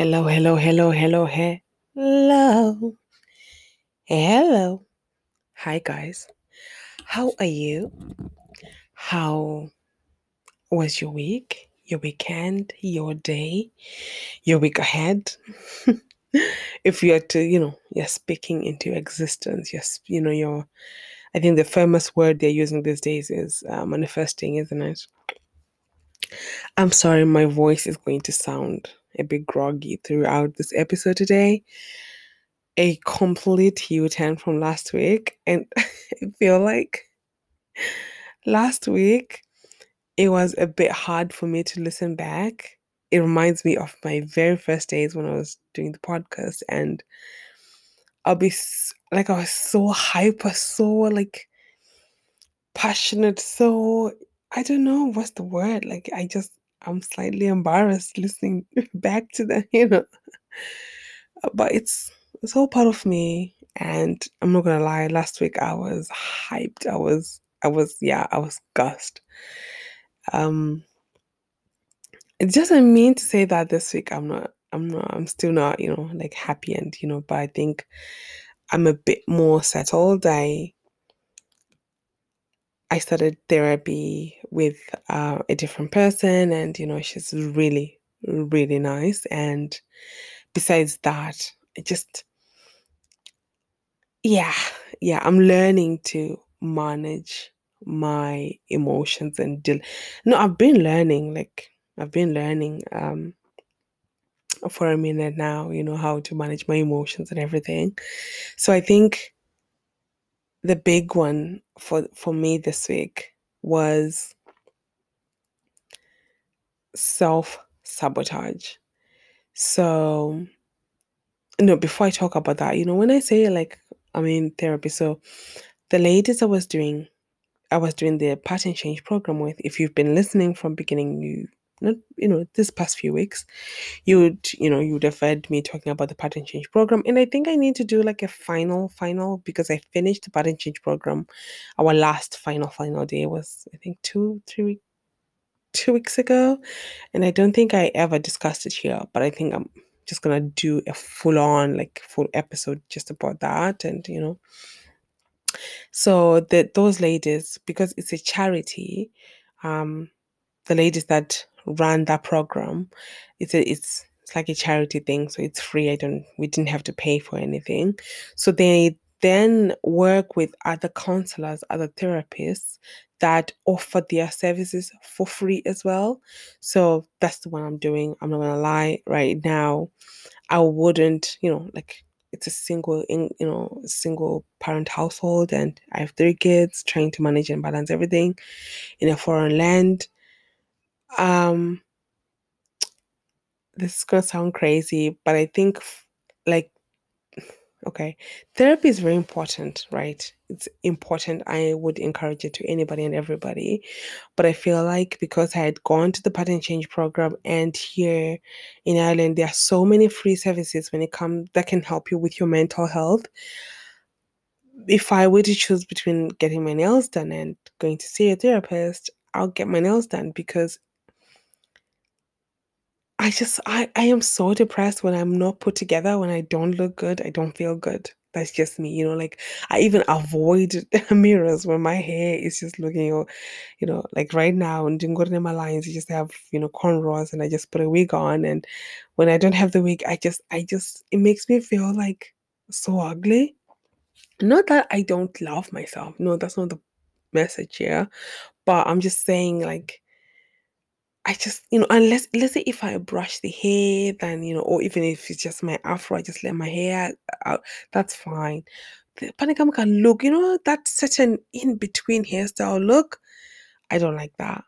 Hello, hello, hello, hello, hello. Hello. Hi, guys. How are you? How was your week, your weekend, your day, your week ahead? if you are to, you know, you're speaking into existence, yes, you know, you're, I think the famous word they're using these days is uh, manifesting, isn't it? I'm sorry, my voice is going to sound a bit groggy throughout this episode today. A complete U turn from last week, and I feel like last week it was a bit hard for me to listen back. It reminds me of my very first days when I was doing the podcast, and I'll be like, I was so hyper, so like passionate, so I don't know what's the word. Like, I just, I'm slightly embarrassed listening back to the, you know, but it's it's all part of me. And I'm not gonna lie, last week I was hyped. I was, I was, yeah, I was gassed. Um, it doesn't mean to say that this week I'm not, I'm not, I'm still not, you know, like happy and you know, but I think I'm a bit more settled. I I started therapy with uh, a different person, and you know, she's really, really nice. And besides that, it just, yeah, yeah, I'm learning to manage my emotions and deal. No, I've been learning, like, I've been learning um, for a minute now, you know, how to manage my emotions and everything. So I think the big one for for me this week was self sabotage. So, no, before I talk about that, you know, when I say like I'm in therapy, so the ladies I was doing, I was doing the pattern change program with. If you've been listening from beginning, you not you know this past few weeks, you would you know you would have heard me talking about the pattern change program, and I think I need to do like a final final because I finished the pattern change program. Our last final final day was I think two three weeks two weeks ago, and I don't think I ever discussed it here, but I think I'm just gonna do a full on, like full episode just about that, and you know. So the those ladies, because it's a charity, um, the ladies that run that program, it's a it's it's like a charity thing, so it's free. I don't we didn't have to pay for anything. So they then work with other counselors, other therapists that offer their services for free as well. So that's the one I'm doing. I'm not gonna lie, right now, I wouldn't, you know, like it's a single in you know, single parent household and I have three kids trying to manage and balance everything in a foreign land. Um this is gonna sound crazy, but I think like okay, therapy is very important, right? It's important. I would encourage it to anybody and everybody. But I feel like because I had gone to the pattern change program and here in Ireland there are so many free services when it comes that can help you with your mental health. If I were to choose between getting my nails done and going to see a therapist, I'll get my nails done because I just I I am so depressed when I'm not put together, when I don't look good, I don't feel good. That's just me, you know, like I even avoid mirrors when my hair is just looking, you know, like right now and in my lines, I just have, you know, cornrows and I just put a wig on. And when I don't have the wig, I just I just it makes me feel like so ugly. Not that I don't love myself. No, that's not the message here. But I'm just saying like I just, you know, unless let's say if I brush the hair, then you know, or even if it's just my afro, I just let my hair out. That's fine. The Panicam can look, you know, that certain in between hairstyle look. I don't like that.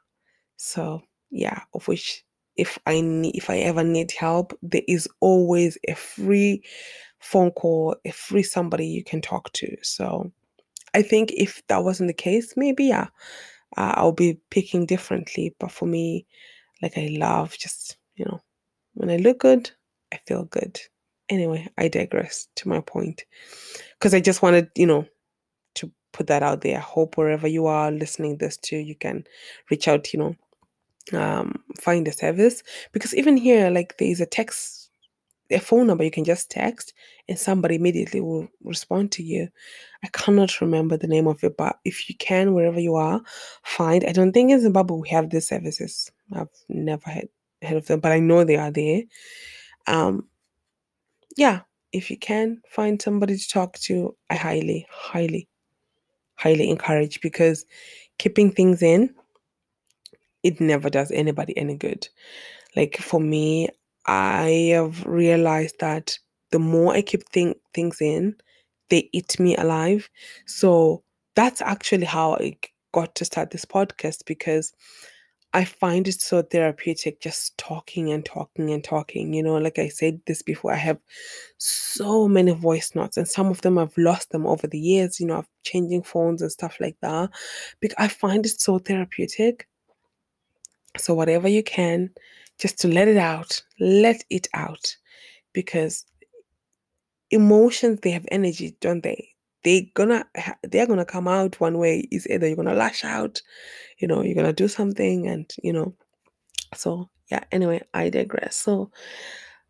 So yeah, of which if I need, if I ever need help, there is always a free phone call, a free somebody you can talk to. So I think if that wasn't the case, maybe yeah, uh, I'll be picking differently. But for me, like I love just, you know, when I look good, I feel good. Anyway, I digress to my point because I just wanted, you know, to put that out there. I hope wherever you are listening this to, you can reach out, you know, um, find a service because even here, like there is a text a phone number you can just text and somebody immediately will respond to you. I cannot remember the name of it, but if you can, wherever you are, find. I don't think in Zimbabwe we have these services. I've never had heard of them, but I know they are there. Um, yeah, if you can find somebody to talk to, I highly, highly, highly encourage because keeping things in, it never does anybody any good. Like for me, I have realized that the more I keep think, things in, they eat me alive. So that's actually how I got to start this podcast because I find it so therapeutic just talking and talking and talking. You know, like I said this before, I have so many voice notes, and some of them I've lost them over the years, you know, of changing phones and stuff like that. Because I find it so therapeutic. So, whatever you can, just to let it out, let it out. Because emotions, they have energy, don't they? They're gonna they're gonna come out one way. Is either you're gonna lash out, you know, you're gonna do something, and you know, so yeah. Anyway, I digress. So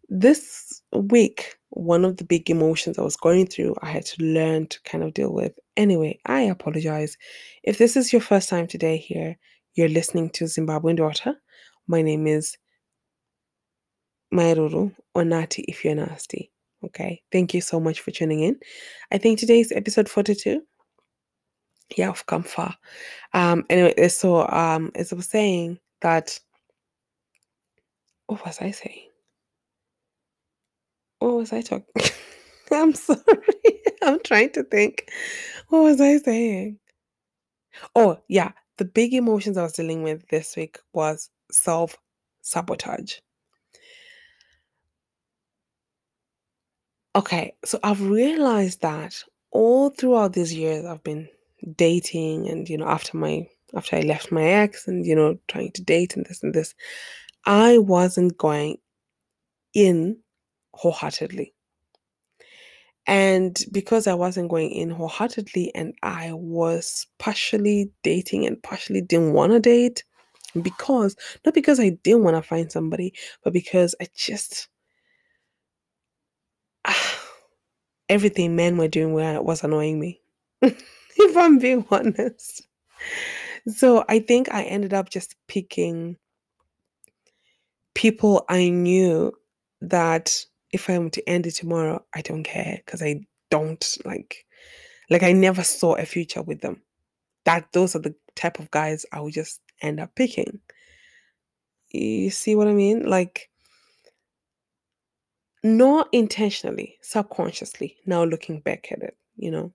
this week, one of the big emotions I was going through, I had to learn to kind of deal with. Anyway, I apologize if this is your first time today here. You're listening to Zimbabwean Daughter. My name is Mairuru or Nati if you're nasty. Okay. Thank you so much for tuning in. I think today's episode 42. Yeah, I've come far. Um, anyway, so um as I was saying that what was I saying? What was I talking? I'm sorry. I'm trying to think. What was I saying? Oh, yeah. The big emotions I was dealing with this week was self sabotage. Okay, so I've realized that all throughout these years I've been dating and you know after my after I left my ex and you know trying to date and this and this I wasn't going in wholeheartedly. And because I wasn't going in wholeheartedly and I was partially dating and partially didn't want to date because not because I didn't want to find somebody, but because I just everything men were doing was annoying me. if I'm being honest. So I think I ended up just picking people I knew that if I'm to end it tomorrow, I don't care because I don't like like I never saw a future with them. That those are the type of guys I would just end up picking. You see what I mean? Like not intentionally, subconsciously, now looking back at it, you know.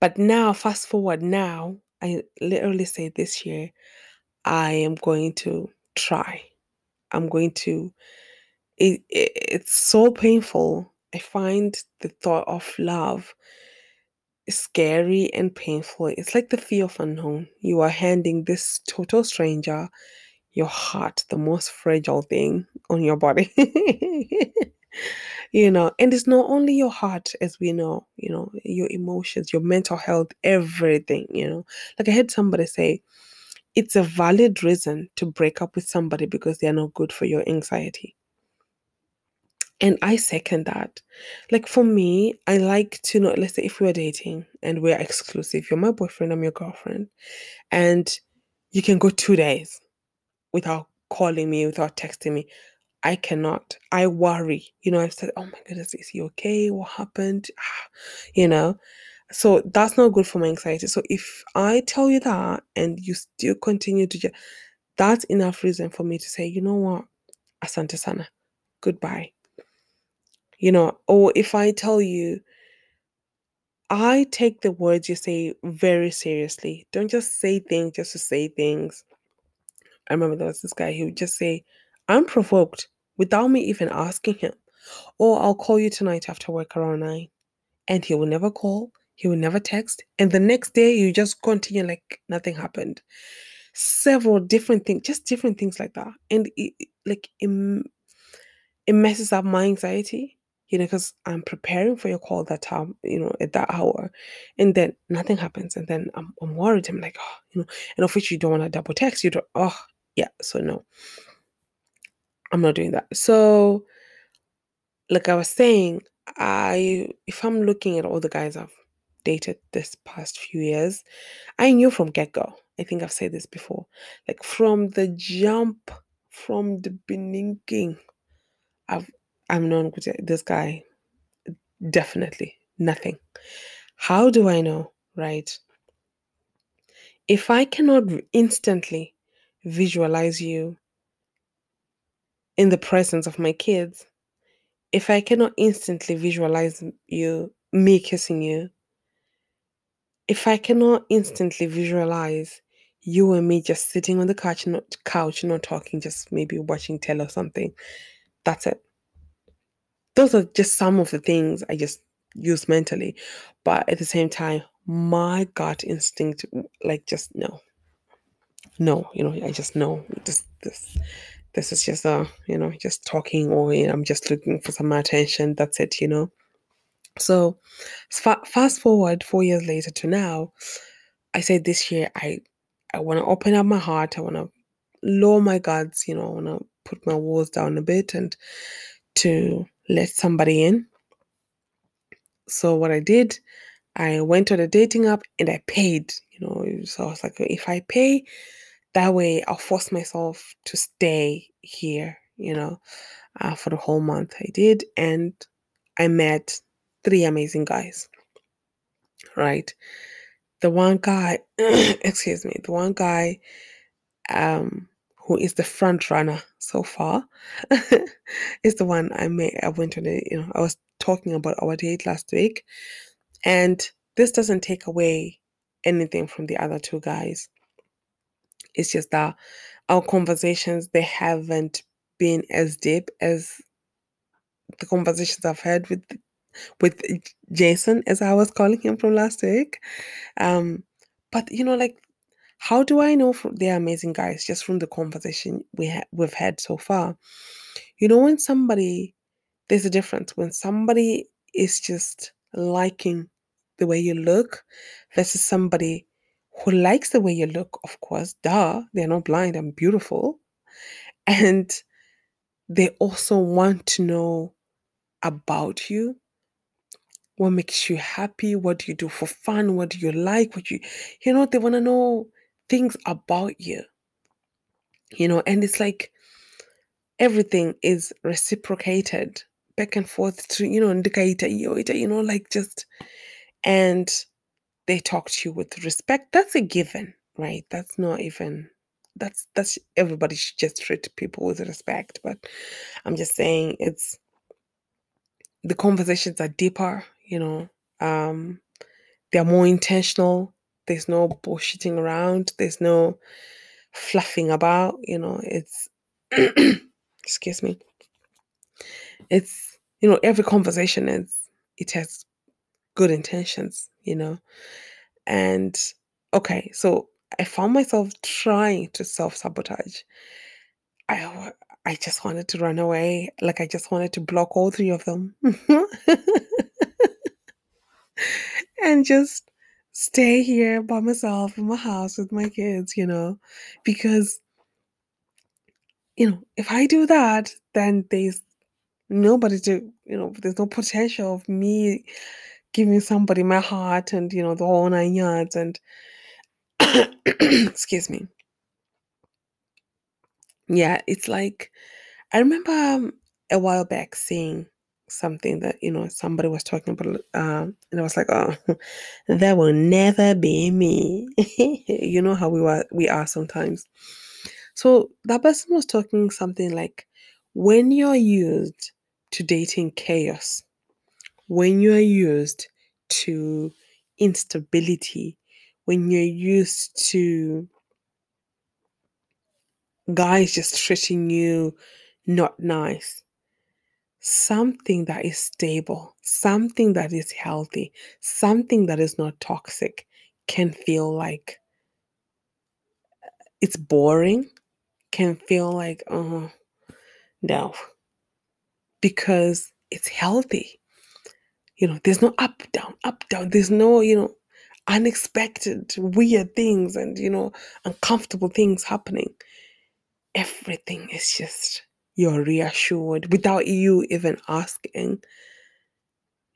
But now, fast forward now, I literally say this year, I am going to try. I'm going to, it, it, it's so painful. I find the thought of love scary and painful. It's like the fear of unknown. You are handing this total stranger your heart, the most fragile thing on your body. you know, and it's not only your heart, as we know, you know, your emotions, your mental health, everything, you know. Like I heard somebody say, it's a valid reason to break up with somebody because they're not good for your anxiety. And I second that. Like for me, I like to know, let's say if we're dating and we're exclusive, you're my boyfriend, I'm your girlfriend, and you can go two days without calling me, without texting me. I cannot. I worry. You know, I've said, oh my goodness, is he okay? What happened? you know, so that's not good for my anxiety. So if I tell you that and you still continue to that's enough reason for me to say, you know what, asante sana, goodbye. You know, or if I tell you, I take the words you say very seriously. Don't just say things just to say things. I remember there was this guy who would just say, I'm provoked without me even asking him. Or I'll call you tonight after work around nine. And he will never call, he will never text. And the next day you just continue like nothing happened. Several different things, just different things like that. And it, like it, it messes up my anxiety you know, because I'm preparing for your call that time, you know, at that hour, and then nothing happens, and then I'm, I'm worried. I'm like, oh, you know, and of which you don't want to double text. You don't. Oh, yeah. So no, I'm not doing that. So like I was saying, I if I'm looking at all the guys I've dated this past few years, I knew from get go. I think I've said this before. Like from the jump, from the beginning, I've I'm known this guy. Definitely nothing. How do I know? Right. If I cannot instantly visualize you in the presence of my kids, if I cannot instantly visualize you, me kissing you, if I cannot instantly visualize you and me just sitting on the couch, not couch, not talking, just maybe watching tele or something, that's it. Those are just some of the things I just use mentally, but at the same time, my gut instinct, like, just no, no, you know, I just know this, this, this is just a, you know, just talking or you know, I'm just looking for some attention. That's it, you know. So, fa- fast forward four years later to now, I said this year I I want to open up my heart. I want to lower my guards. You know, I want to put my walls down a bit and to let somebody in. So what I did, I went to the dating app and I paid. You know, so I was like, if I pay, that way I'll force myself to stay here. You know, uh, for the whole month. I did, and I met three amazing guys. Right. The one guy, excuse me, the one guy um who is the front runner so far is the one I met I went on a you know, I was talking about our date last week. And this doesn't take away anything from the other two guys. It's just that our conversations they haven't been as deep as the conversations I've had with with Jason, as I was calling him from last week. Um, but you know, like, how do I know they're amazing guys just from the conversation we ha- we've had so far? You know, when somebody there's a difference when somebody is just liking the way you look versus somebody who likes the way you look. Of course, duh, they're not blind and beautiful, and they also want to know about you. What makes you happy? What do you do for fun? What do you like? What you you know they want to know things about you. You know and it's like everything is reciprocated back and forth to you know indicate you know like just and they talk to you with respect that's a given right? That's not even that's that's everybody should just treat people with respect but i'm just saying it's the conversations are deeper you know um they're more intentional there's no bullshitting around there's no fluffing about you know it's excuse me it's you know every conversation is it has good intentions you know? And okay so i found myself trying to self-sabotage. I i just wanted to run away like i just wanted to block all three of them and just stay here by myself in my house with my kids, you know, because, you know, if I do that, then there's nobody to, you know, there's no potential of me giving somebody my heart and, you know, the whole nine yards. And, excuse me. Yeah, it's like, I remember um, a while back seeing something that you know somebody was talking about um, and i was like oh that will never be me you know how we were we are sometimes so that person was talking something like when you're used to dating chaos when you're used to instability when you're used to guys just treating you not nice something that is stable, something that is healthy, something that is not toxic can feel like it's boring, can feel like, oh, no, because it's healthy. You know, there's no up, down, up, down. There's no, you know, unexpected, weird things and, you know, uncomfortable things happening. Everything is just you're reassured without you even asking,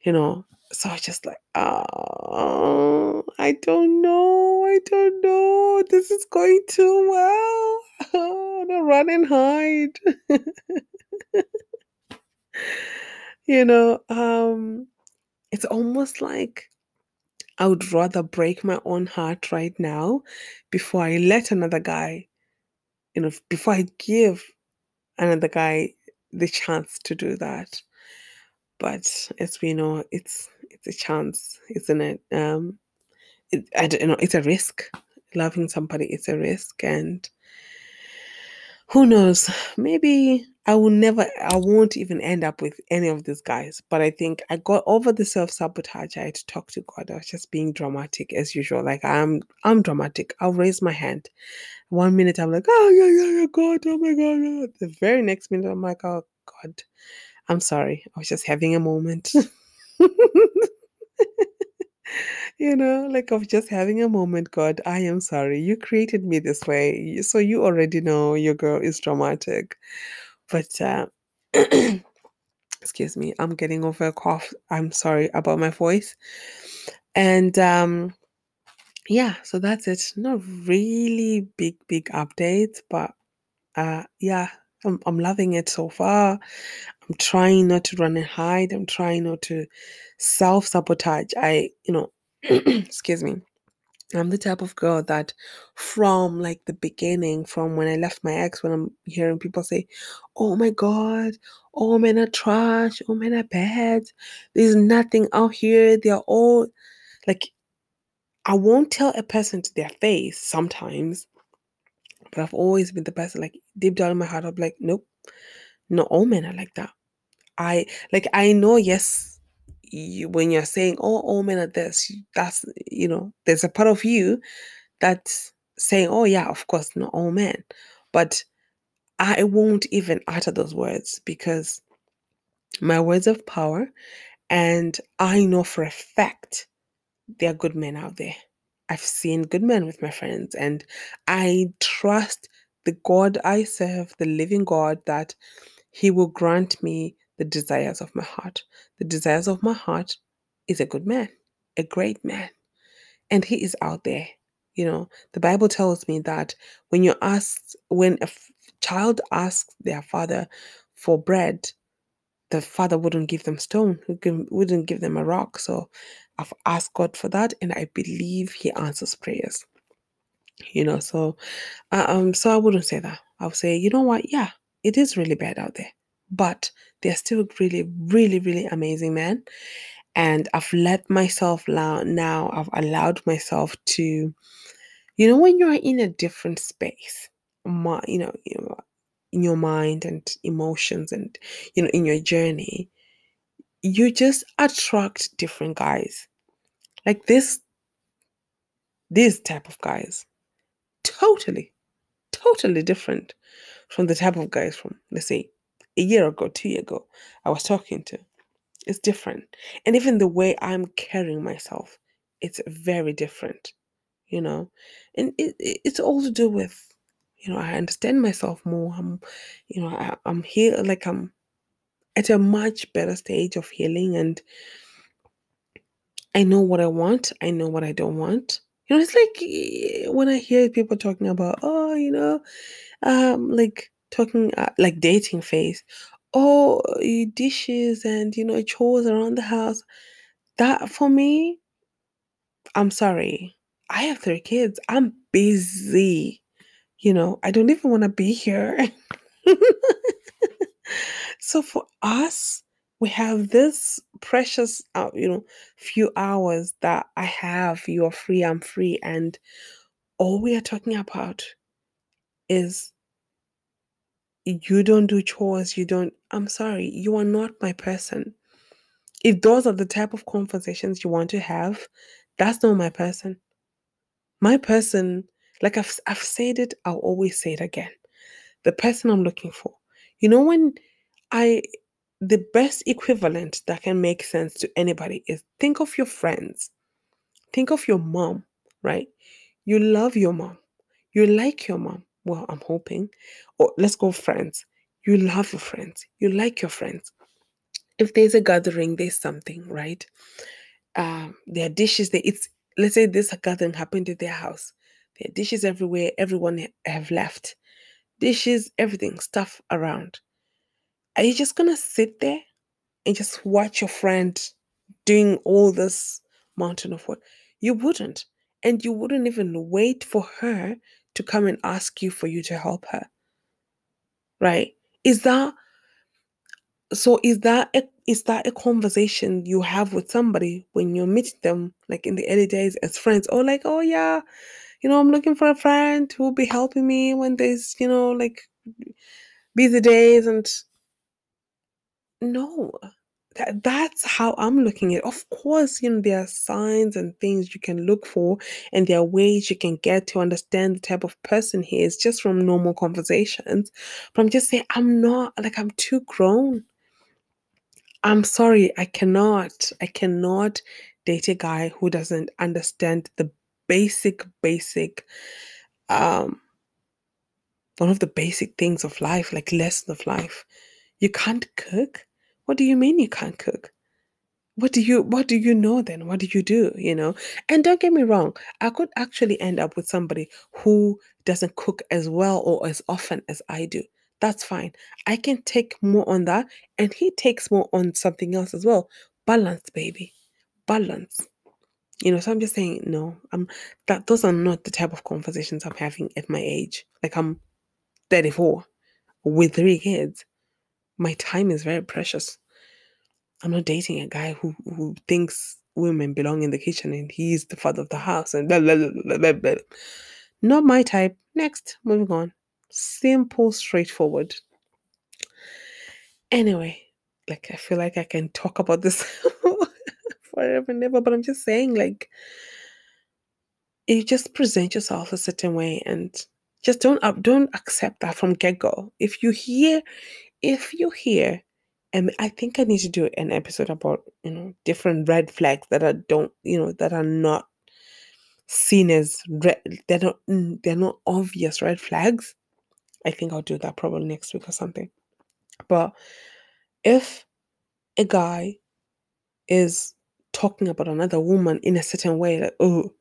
you know. So I just like, oh, I don't know. I don't know. This is going too well. Oh, no, run and hide. you know, um, it's almost like I would rather break my own heart right now before I let another guy, you know, before I give another guy the chance to do that. But as we know, it's it's a chance, isn't it? Um, it, I don't know. It's a risk. Loving somebody is a risk, and who knows? Maybe I will never, I won't even end up with any of these guys. But I think I got over the self sabotage. I had to talk to God. I was just being dramatic as usual. Like I'm, I'm dramatic. I'll raise my hand. One minute I'm like, oh yeah, yeah, yeah, God, oh my God. The very next minute I'm like, oh God, I'm sorry. I was just having a moment. you know, like of just having a moment, God, I am sorry. You created me this way. So you already know your girl is dramatic. But uh excuse me, I'm getting over a cough. I'm sorry about my voice. And um yeah, so that's it. Not really big, big updates, but uh yeah, I'm I'm loving it so far. I'm trying not to run and hide. I'm trying not to self-sabotage. I, you know, excuse me. I'm the type of girl that from like the beginning, from when I left my ex, when I'm hearing people say, Oh my God, all men are trash, all men are bad, there's nothing out here, they're all like I won't tell a person to their face sometimes, but I've always been the person like deep down in my heart, I'm like, nope, not all men are like that. I like I know, yes, you, when you're saying, "Oh, all men are this," that's you know, there's a part of you that's saying, "Oh, yeah, of course, not all oh, men," but I won't even utter those words because my words of power, and I know for a fact there are good men out there. I've seen good men with my friends, and I trust the God I serve, the living God, that He will grant me the desires of my heart. The desires of my heart is a good man, a great man, and He is out there. You know, the Bible tells me that when you ask, when a f- child asks their father for bread, the father wouldn't give them stone, wouldn't give them a rock. So I've asked God for that, and I believe He answers prayers. You know, so uh, um, so I wouldn't say that. I'll say, you know what? Yeah, it is really bad out there, but they're still really, really, really amazing men. And I've let myself allow now. I've allowed myself to, you know, when you're in a different space, my, you know, in your mind and emotions, and you know, in your journey, you just attract different guys like this this type of guys totally totally different from the type of guys from let's say a year ago two years ago i was talking to it's different and even the way i'm carrying myself it's very different you know and it, it- it's all to do with you know i understand myself more i'm you know I, i'm here like i'm at a much better stage of healing and I know what I want. I know what I don't want. You know, it's like eh, when I hear people talking about, oh, you know, um, like talking uh, like dating phase, oh, dishes and you know chores around the house. That for me, I'm sorry. I have three kids. I'm busy. You know, I don't even want to be here. So for us, we have this precious, uh, you know, few hours that I have. You're free, I'm free, and all we are talking about is you don't do chores. You don't. I'm sorry, you are not my person. If those are the type of conversations you want to have, that's not my person. My person, like I've I've said it, I'll always say it again. The person I'm looking for. You know when I the best equivalent that can make sense to anybody is think of your friends. Think of your mom, right? You love your mom. You like your mom. Well, I'm hoping. Or let's go friends. You love your friends. You like your friends. If there's a gathering, there's something, right? Um, there are dishes there. It's let's say this gathering happened at their house. There are dishes everywhere. Everyone have left. Dishes, everything, stuff around. Are you just gonna sit there and just watch your friend doing all this mountain of work? You wouldn't. And you wouldn't even wait for her to come and ask you for you to help her. Right? Is that so is that a, is that a conversation you have with somebody when you meet them like in the early days as friends or like oh yeah you know i'm looking for a friend who will be helping me when there's you know like busy days and no that, that's how i'm looking at it. of course you know there are signs and things you can look for and there are ways you can get to understand the type of person he is just from normal conversations but i'm just saying i'm not like i'm too grown I'm sorry, I cannot. I cannot date a guy who doesn't understand the basic, basic, um, one of the basic things of life, like lesson of life. You can't cook? What do you mean you can't cook? What do you what do you know then? What do you do? You know? And don't get me wrong, I could actually end up with somebody who doesn't cook as well or as often as I do. That's fine. I can take more on that and he takes more on something else as well. Balance, baby. Balance. You know, so I'm just saying, no, I'm that those are not the type of conversations I'm having at my age. Like I'm 34 with three kids. My time is very precious. I'm not dating a guy who who thinks women belong in the kitchen and he's the father of the house and blah blah blah blah blah. Not my type. Next, moving on. Simple, straightforward. Anyway, like I feel like I can talk about this forever and ever, but I'm just saying, like, you just present yourself a certain way and just don't don't accept that from get-go. If you hear, if you hear, and I think I need to do an episode about, you know, different red flags that are don't, you know, that are not seen as red they're not mm, they're not obvious red flags. I think I'll do that probably next week or something. But if a guy is talking about another woman in a certain way, like, oh,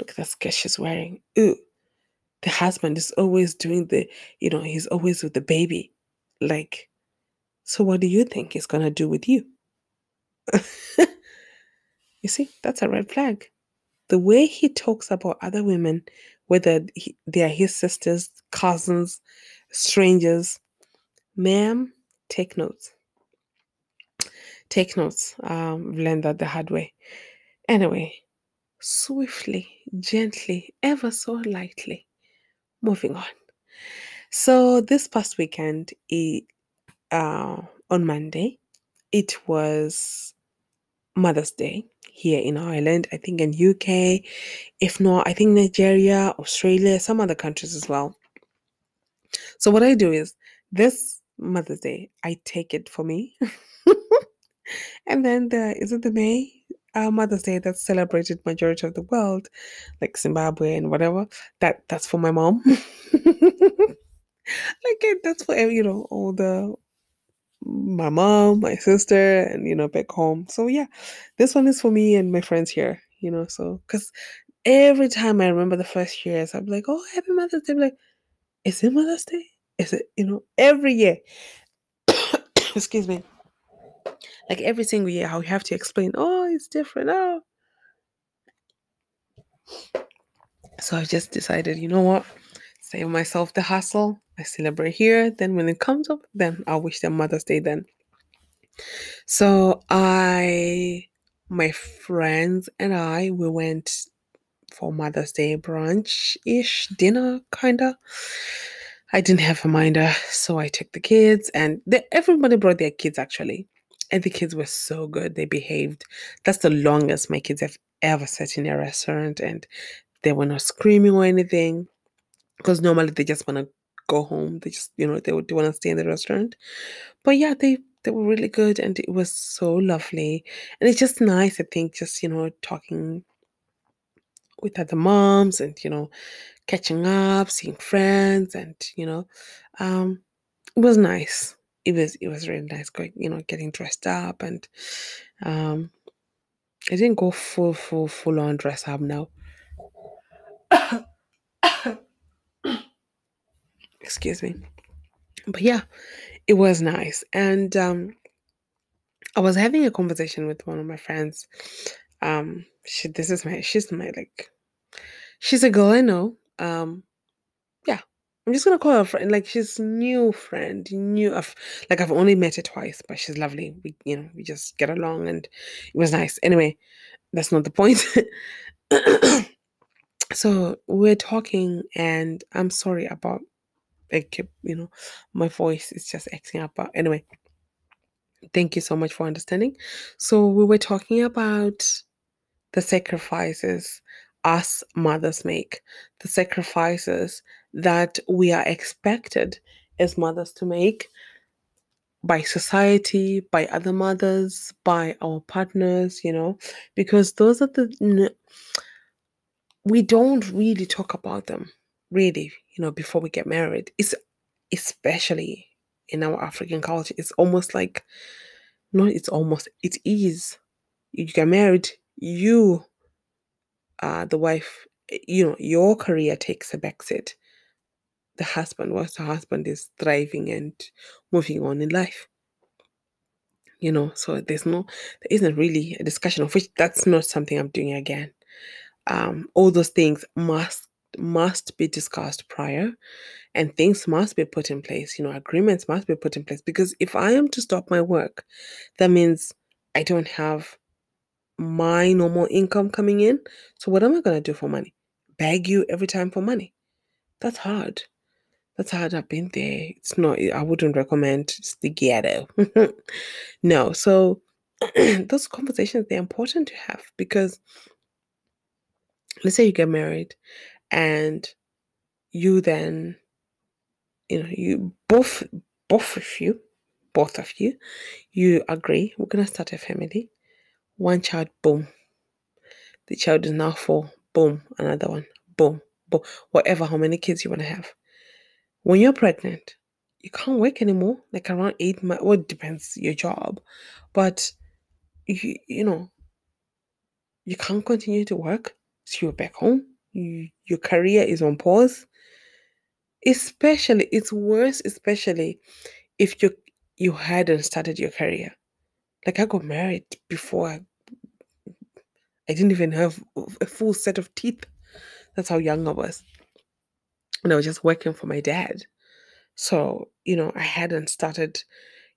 look at that skirt she's wearing. Ooh, the husband is always doing the, you know, he's always with the baby. Like, so what do you think he's gonna do with you? you see, that's a red flag. The way he talks about other women, whether he, they are his sisters, cousins, strangers, ma'am, take notes. Take notes. Um, learned that the hard way. Anyway, swiftly, gently, ever so lightly, moving on. So this past weekend, it, uh, on Monday, it was Mother's Day here in Ireland, I think in UK, if not, I think Nigeria, Australia, some other countries as well. So what I do is this Mother's Day, I take it for me. and then the is it the May uh, Mother's Day that's celebrated majority of the world, like Zimbabwe and whatever. That that's for my mom. like that's for you know all the my mom, my sister, and you know back home. So yeah, this one is for me and my friends here. You know, so because every time I remember the first years, I'm like, oh, happy Mother's Day. I'm like, is it Mother's Day? Is it you know every year? Excuse me. Like every single year, we have to explain, oh, it's different. Oh, so I just decided, you know what? Save myself the hassle. I celebrate here. Then when it comes up, then I'll wish them Mother's Day then. So I, my friends and I, we went for Mother's Day brunch ish dinner, kinda. I didn't have a minder, so I took the kids, and they, everybody brought their kids actually. And the kids were so good. They behaved. That's the longest my kids have ever sat in a restaurant, and they were not screaming or anything. Because normally they just want to go home. They just, you know, they, would- want to stay in the restaurant. But yeah, they they were really good, and it was so lovely. And it's just nice, I think, just you know, talking with other moms and you know catching up seeing friends and you know um it was nice. It was it was really nice going, you know, getting dressed up and um I didn't go full full full on dress up now. Excuse me. But yeah, it was nice. And um I was having a conversation with one of my friends. Um she this is my she's my like she's a girl I know. Um yeah. I'm just gonna call her friend. Like she's new friend. New I've like I've only met her twice, but she's lovely. We you know, we just get along and it was nice. Anyway, that's not the point. so we're talking and I'm sorry about like you know, my voice is just acting up. But anyway, thank you so much for understanding. So we were talking about the sacrifices us mothers make, the sacrifices that we are expected as mothers to make by society, by other mothers, by our partners, you know, because those are the, we don't really talk about them, really, you know, before we get married. It's especially in our African culture, it's almost like, no, it's almost, it is. You get married, you uh, the wife, you know, your career takes a backseat. The husband, once the husband is thriving and moving on in life, you know, so there's no, there isn't really a discussion of which that's not something I'm doing again. Um, all those things must must be discussed prior and things must be put in place you know agreements must be put in place because if i am to stop my work that means i don't have my normal income coming in. So what am i going to do for money? Beg you every time for money. That's hard. That's hard. I've been there. It's not i wouldn't recommend it's the ghetto. No. So those conversations they're important to have because let's say you get married and you then you know you both both of you both of you you agree we're going to start a family. One child boom. The child is now four boom another one boom boom whatever how many kids you want to have. When you're pregnant you can't work anymore like around eight months well it depends your job but you you know you can't continue to work so you're back home you, your career is on pause. Especially it's worse especially if you you hadn't started your career. Like i got married before i, I didn't even have a full set of teeth. That's how young i was. And i was just working for my dad. So you know i hadn't started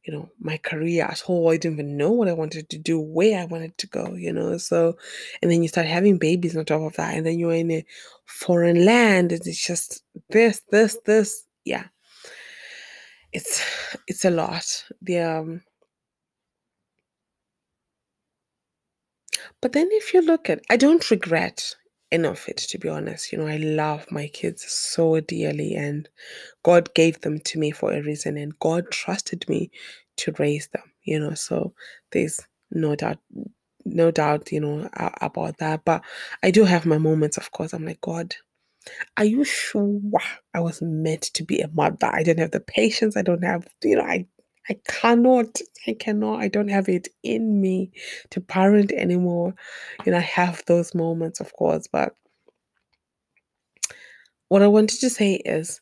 you know my career as whole. i didn't even know what i wanted to do where i wanted to go you know so and then you start having babies on top of that and then you're in a foreign land and it's just this this this yeah it's it's a lot the um but then if you look at i don't regret of it to be honest you know i love my kids so dearly and god gave them to me for a reason and god trusted me to raise them you know so there's no doubt no doubt you know about that but i do have my moments of course i'm like god are you sure I was meant to be a mother? I don't have the patience. I don't have, you know, I I cannot, I cannot, I don't have it in me to parent anymore. You know, I have those moments, of course, but what I wanted to say is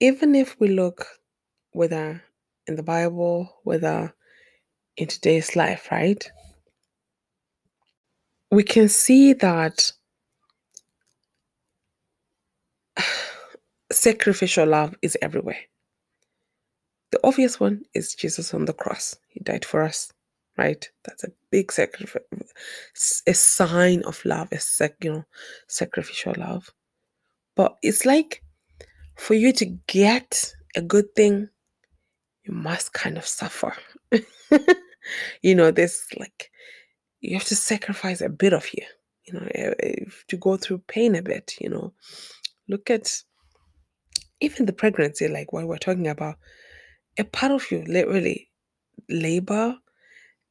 even if we look whether in the Bible, whether in today's life, right? We can see that sacrificial love is everywhere. The obvious one is Jesus on the cross. He died for us, right? That's a big sacrifice, a sign of love, a sac, you know, sacrificial love. But it's like for you to get a good thing, you must kind of suffer. you know, there's like you have to sacrifice a bit of you. You know, eh, eh, to go through pain a bit. You know, look at even the pregnancy, like what we're talking about, a part of you literally labor,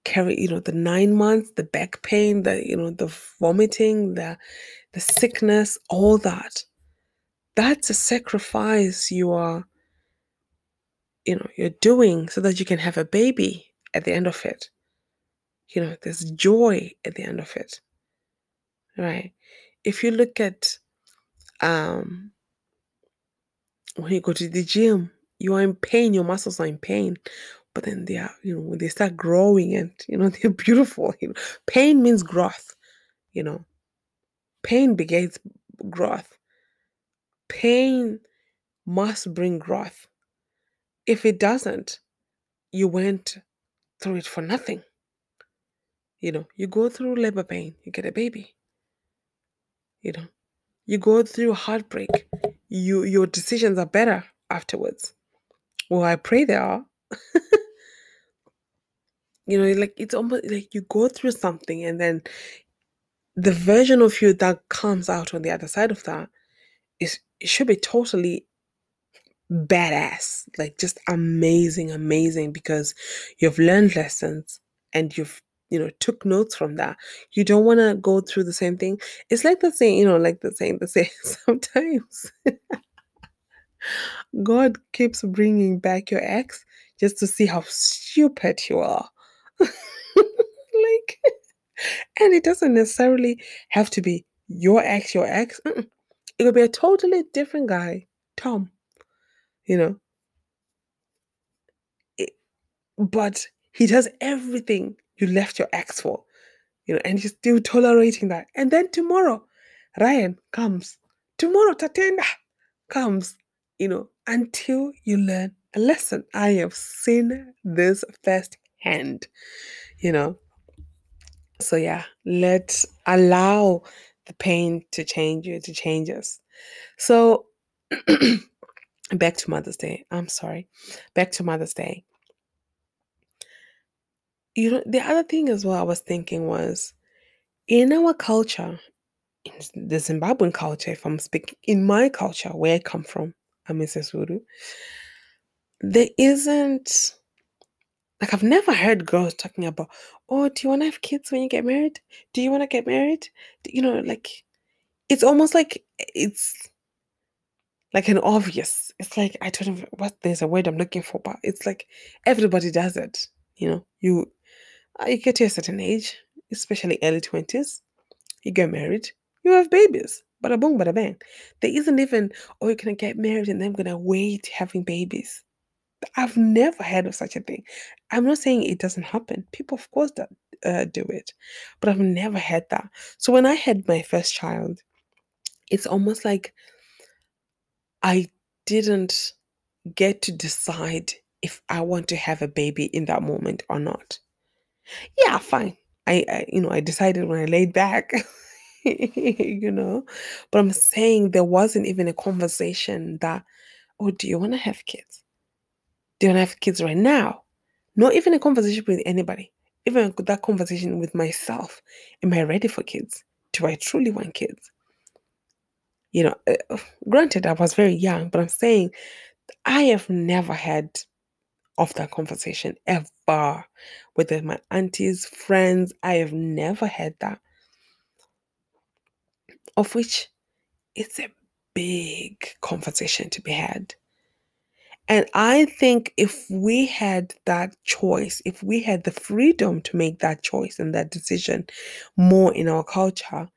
carry, you know, the nine months, the back pain, the, you know, the vomiting, the the sickness, all that. That's a sacrifice you are you know you're doing so that you can have a baby at the end of it you know there's joy at the end of it right if you look at um when you go to the gym you are in pain your muscles are in pain but then they are you know when they start growing and you know they're beautiful you know. Pain means growth you know. Pain begets growth. Pain must bring growth. If it doesn't you went through it for nothing. You know you go through labor pain you get a baby. You know you go through heartbreak you your decisions are better afterwards well i pray they are. You know like it's almost like you go through something and then the version of you that comes out on the other side of that is it should be totally badass like just amazing amazing because you've learned lessons and you've you know took notes from that. You don't want to go through the same thing. It's like the saying you know like the saying the saying sometimes god keeps bringing back your ex just to see how stupid you are. Like and it doesn't necessarily have to be your ex your ex Mm-mm. it could be a totally different guy tom you know? It, but he does everything you left your ex for you know and you're still tolerating that. And then tomorrow ryan comes. Tomorrow tatenda comes you know until you learn a lesson. I have seen this firsthand you know. So yeah let's allow the pain to change you to change us. So back to mother's day. I'm sorry. Back to mother's day. You know the other thing as well i was thinking was in our culture in the zimbabwean culture if i'm speaking in my culture where i come from i'm a Sesotho, there isn't like I've never heard girls talking about, oh, do you want to have kids when you get married? Do you want to get married? You know, like it's almost like it's like an obvious. It's like I don't know what there's a word I'm looking for, but it's like everybody does it. You know, you uh, you get to a certain age, especially early twenties, you get married, you have babies. Bada boom, bada bang. There isn't even, oh, you're gonna get married and then I'm gonna wait having babies. I've never heard of such a thing. I'm not saying it doesn't happen. People, of course, that uh, do it, but I've never had that. So when I had my first child, it's almost like I didn't get to decide if I want to have a baby in that moment or not. Yeah, fine. I, I you know, I decided when I laid back, you know, but I'm saying there wasn't even a conversation that, oh, do you want to have kids? Do you want to have kids right now? Not even a conversation with anybody. Even that conversation with myself. Am I ready for kids? Do I truly want kids? You know, uh, granted, I was very young, but I'm saying I have never had of that conversation ever with my aunties, friends. I have never had that. Of which it's a big conversation to be had. And I think if we had that choice, if we had the freedom to make that choice and that decision more in our culture,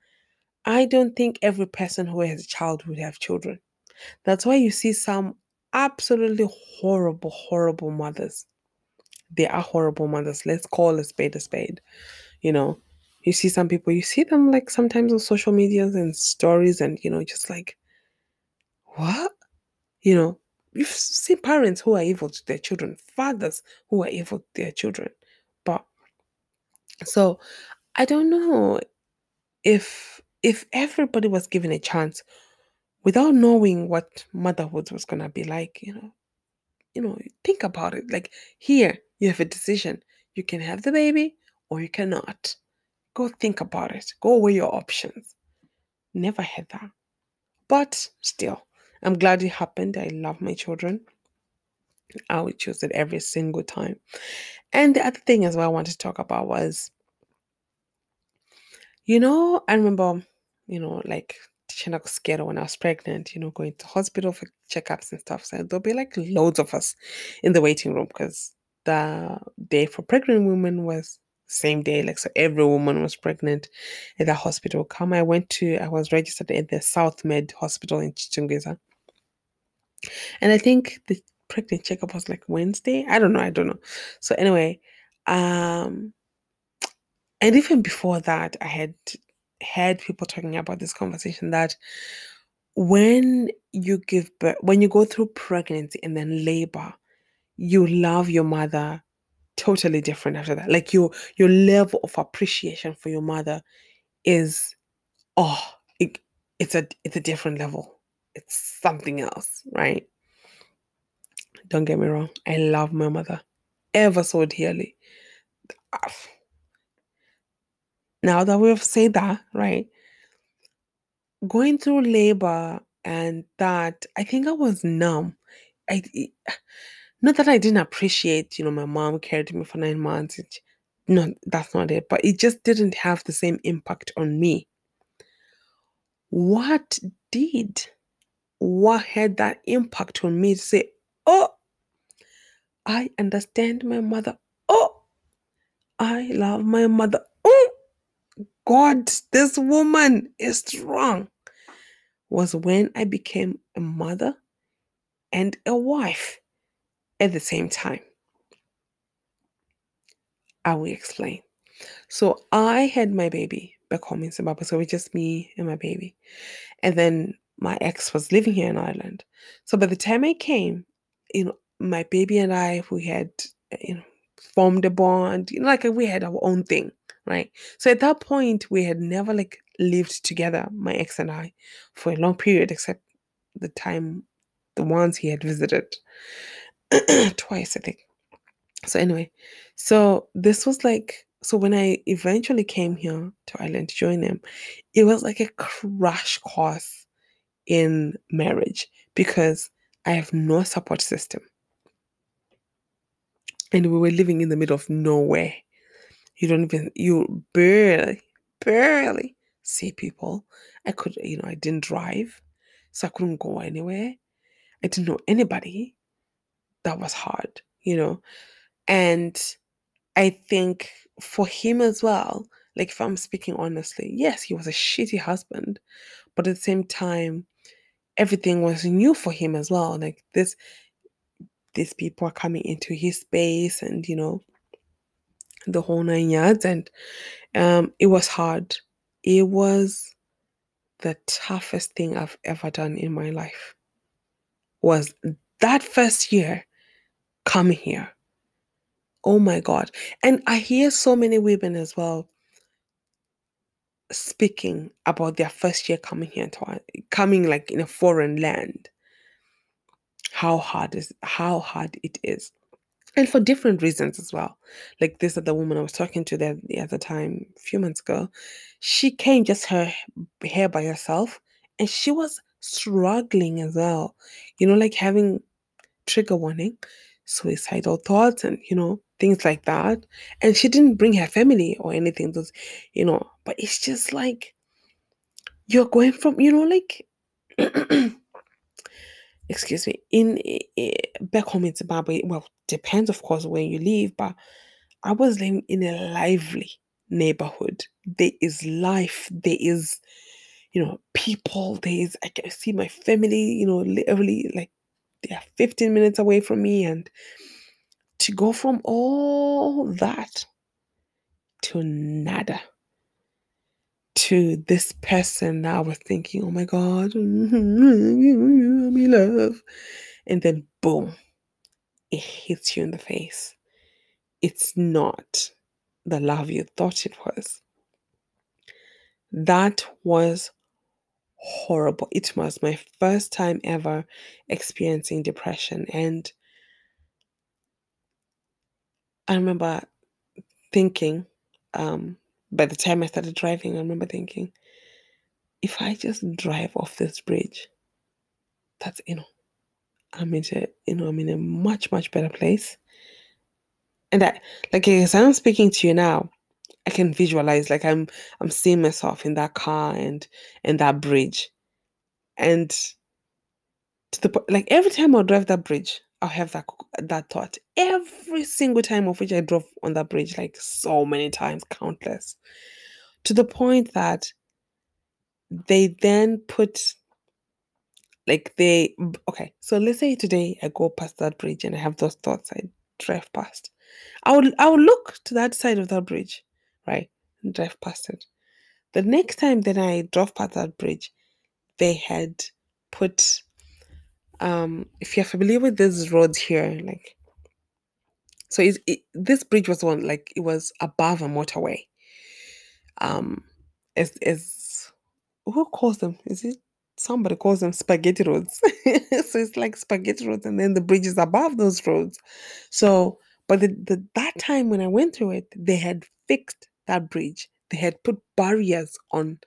I don't think every person who has a child would have children. That's why you see some absolutely horrible, horrible mothers. They are horrible mothers. Let's call a spade a spade. You know, you see some people, you see them like sometimes on social medias and stories, and you know, just like, what? You know, you've seen parents who are evil to their children, fathers who are evil to their children. But so I don't know if if everybody was given a chance without knowing what motherhood was gonna be like, you know, you know, think about it. Like here, you have a decision. You can have the baby or you cannot. Go think about it. Go weigh your options. Never had that. But still, I'm glad it happened. I love my children. I would choose it every single time. And the other thing as well I wanted to talk about was, you know, I remember, you know, like teaching us scared when I was pregnant, you know, going to hospital for checkups and stuff. So there'll be like loads of us in the waiting room because the day for pregnant women was same day. Like so every woman was pregnant at the hospital. Come, I went to I was registered at the South Med Hospital in Chitungwiza. And I think the pregnant checkup was like Wednesday. I don't know, I don't know. So anyway, um and even before that, I had heard people talking about this conversation that when you give birth, when you go through pregnancy and then labor, you love your mother totally different after that. Like your your level of appreciation for your mother is oh, it, it's a it's a different level. It's something else, right? Don't get me wrong. I love my mother ever so dearly. Now that we've said that, right? Going through labor and that, I think I was numb. I not that I didn't appreciate, you know, my mom carried me for nine months. It, no, that's not it. But it just didn't have the same impact on me. What did? What had that impact on me to say, oh, I understand my mother. Oh, I love my mother. Oh, God, this woman is strong. Was when I became a mother and a wife at the same time. I will explain. So I had my baby back home in Zimbabwe. So it was just me and my baby. And then my ex was living here in Ireland. So by the time I came, you know, my baby and I, we had, you know, formed a bond. You know, like we had our own thing, right? So at that point, we had never like lived together, my ex and I, for a long period, except the time, the ones he had visited twice, I think. So anyway, so this was like so when I eventually came here to Ireland to join them, it was like a crash course in marriage because I have no support system. And we were living in the middle of nowhere. You don't even you barely, barely see people. I could, you know, I didn't drive, so I couldn't go anywhere. I didn't know anybody. That was hard, you know. And I think for him as well, like if I'm speaking honestly, yes, he was a shitty husband, but at the same time, everything was new for him as well. Like this, these people are coming into his space, and you know, the whole nine yards, and um, it was hard. It was the toughest thing I've ever done in my life. Was that first year coming here? Oh my God. And I hear so many women as well speaking about their first year coming here to coming like in a foreign land. How hard is how hard it is. And for different reasons as well. Like this other woman I was talking to the, the other time, a few months ago, she came just her hair by herself and she was struggling as well. You know, like having trigger warning, suicidal thoughts, and you know, things like that. And she didn't bring her family or anything, those, you know, but it's just like you're going from, you know, like excuse me, in eh, back home in Zimbabwe, well, depends of course where you live, but I was living in a lively neighborhood. There is life, there is, you know, people, there is I can see my family, you know, literally like they are 15 minutes away from me. And to go from all that to nada to this person that we're thinking, oh my God, I'm love. And then boom, it hits you in the face. It's not the love you thought it was. That was horrible. It was my first time ever experiencing depression. And I remember thinking, um, by the time I started driving, I remember thinking, if I just drive off this bridge, that's you know, I'm in a you know, I'm in a much, much better place. And I like as I'm speaking to you now, I can visualize like I'm I'm seeing myself in that car and and that bridge. And to the point, like every time I drive that bridge, I'll have that that thought. Every single time of which I drove on that bridge, like so many times, countless. To the point that they then put like they okay so let's say today i go past that bridge and i have those thoughts i drive past i would i would look to that side of that bridge right and drive past it the next time that i drove past that bridge they had put um if you're familiar with these roads here like so it, this bridge was one like it was above a motorway um is is who calls them is it somebody calls them spaghetti roads. so it's like spaghetti roads, and then the bridge is above those roads. So, but the, the that time when I went through it, they had fixed that bridge. They had put barriers on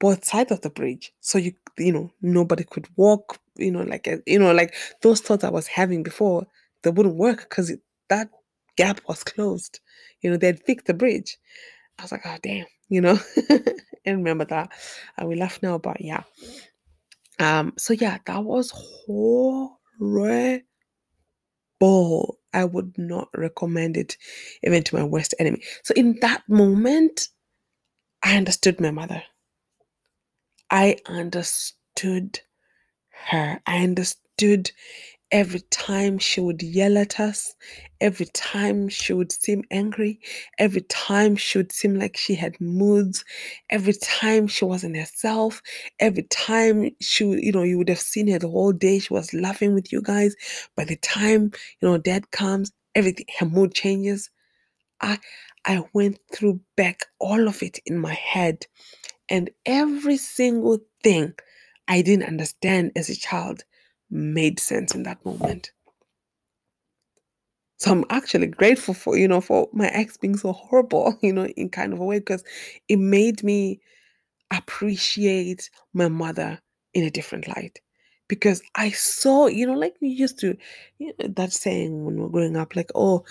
both sides of the bridge, so you you know nobody could walk. You know, like you know, like those thoughts I was having before, they wouldn't work because that gap was closed. You know, they had fixed the bridge. I was like, oh damn, you know. and remember that. Uh, we laugh now, but yeah. Um, so yeah, that was horrible. I would not recommend it even to my worst enemy. So in that moment, I understood my mother. I understood her. I understood every time she would yell at us, every time she would seem angry, every time she would seem like she had moods, every time she wasn't herself, every time she, you know, you would have seen her the whole day, she was laughing with you guys. By the time, you know, dad comes, everything, her mood changes. I, I went through back all of it in my head, and every single thing I didn't understand as a child made sense in that moment. So I'm actually grateful for, you know, for my ex being so horrible, you know, in kind of a way, because it made me appreciate my mother in a different light. Because I saw, you know, like we used to, you know, that saying when we we're growing up, like, oh,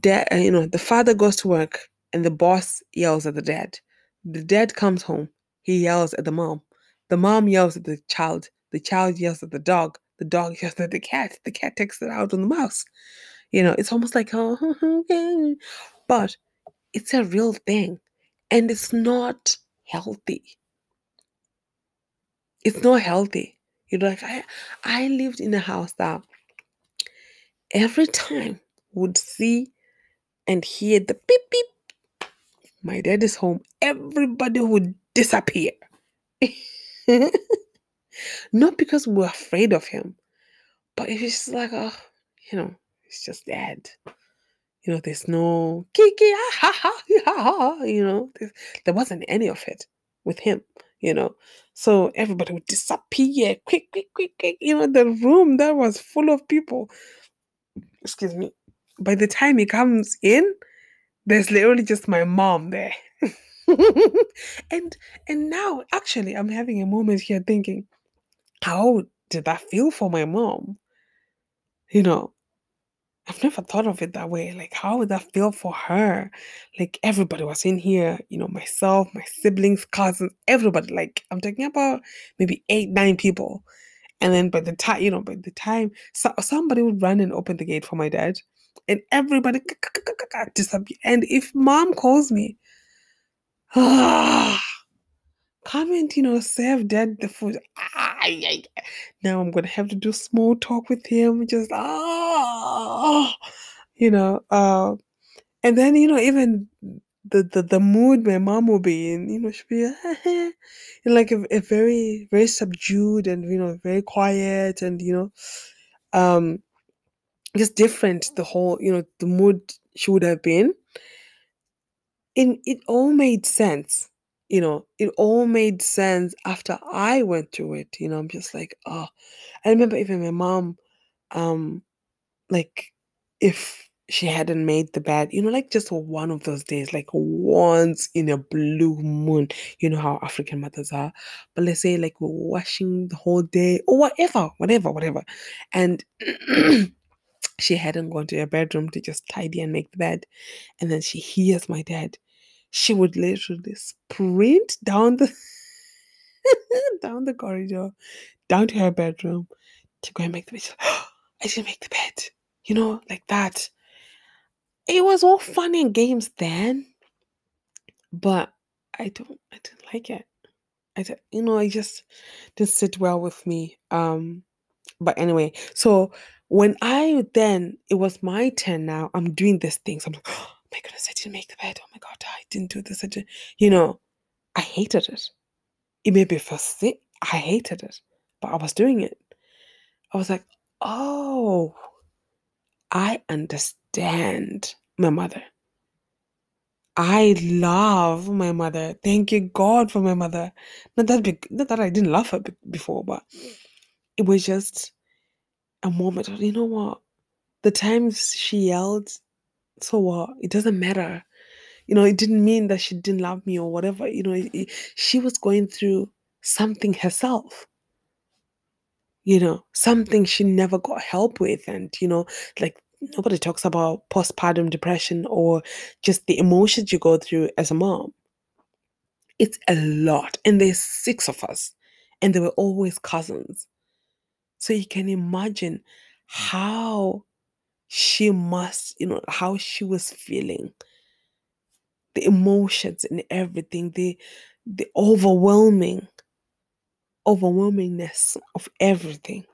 dad, uh, you know, the father goes to work and the boss yells at the dad. The dad comes home, he yells at the mom. The mom yells at the child. The child yells at the dog. The dog yells at the cat. The cat takes it out on the mouse. You know, it's almost like, oh, but it's a real thing and it's not healthy. It's not healthy. You know, like I, I lived in a house that every time would see and hear the beep beep. My dad is home. Everybody would disappear. Not because we're afraid of him, but it's just like, oh, you know, it's just dad. You know, there's no kiki, ah, ha, ha, ha, ha, you know, there wasn't any of it with him, you know. So everybody would disappear quick, quick, quick, quick. You know, the room that was full of people. Excuse me. By the time he comes in, there's literally just my mom there. and and now actually I'm having a moment here thinking, how did that feel for my mom? You know, I've never thought of it that way. Like, how would that feel for her? Like, everybody was in here, you know, myself, my siblings, cousins, everybody. Like, I'm talking about maybe eight, nine people. And then by the time, you know, by the time so, somebody would run and open the gate for my dad, and everybody disappear. And if mom calls me, ah, come and, you know, serve dad the food. Ah, now I'm gonna have to do small talk with him, just ah, you know, uh, and then you know even the the, the mood my mom will be in, you know, she'll be like a, a very very subdued and you know very quiet and you know, um, just different. The whole you know the mood she would have been. And it all made sense you know, it all made sense after I went through it. You know, I'm just like, oh, I remember even my mom, um, like if she hadn't made the bed, you know, like just one of those days, like once in a blue moon, you know how African mothers are. But let's say like we're washing the whole day or whatever, whatever, whatever. And she hadn't gone to her bedroom to just tidy and make the bed. And then she hears my dad she would literally sprint down the down the corridor, down to her bedroom to go and make the bed. I didn't make the bed. You know, like that. It was all fun and games then, but I don't. I didn't like it. I, you know, I just didn't sit well with me. Um, but anyway, so when I then it was my turn now, I'm doing these things. I'm like, my goodness, I didn't make the bed. Oh my god, I didn't do this. I didn't, you know, I hated it. It made me feel sick. I hated it, but I was doing it. I was like, oh, I understand my mother. I love my mother. Thank you, God, for my mother. Not that, be- not that I didn't love her be- before, but it was just a moment of, you know what? The times she yelled, so what? It doesn't matter. You know, it didn't mean that she didn't love me or whatever. You know, it, it- she was going through something herself. You know, something she never got help with. And, you know, like nobody talks about postpartum depression or just the emotions you go through as a mom. It's a lot. And there's six of us. And they were always cousins. So you can imagine how she must, you know, how she was feeling, the emotions and everything, the the overwhelming, overwhelmingness of everything.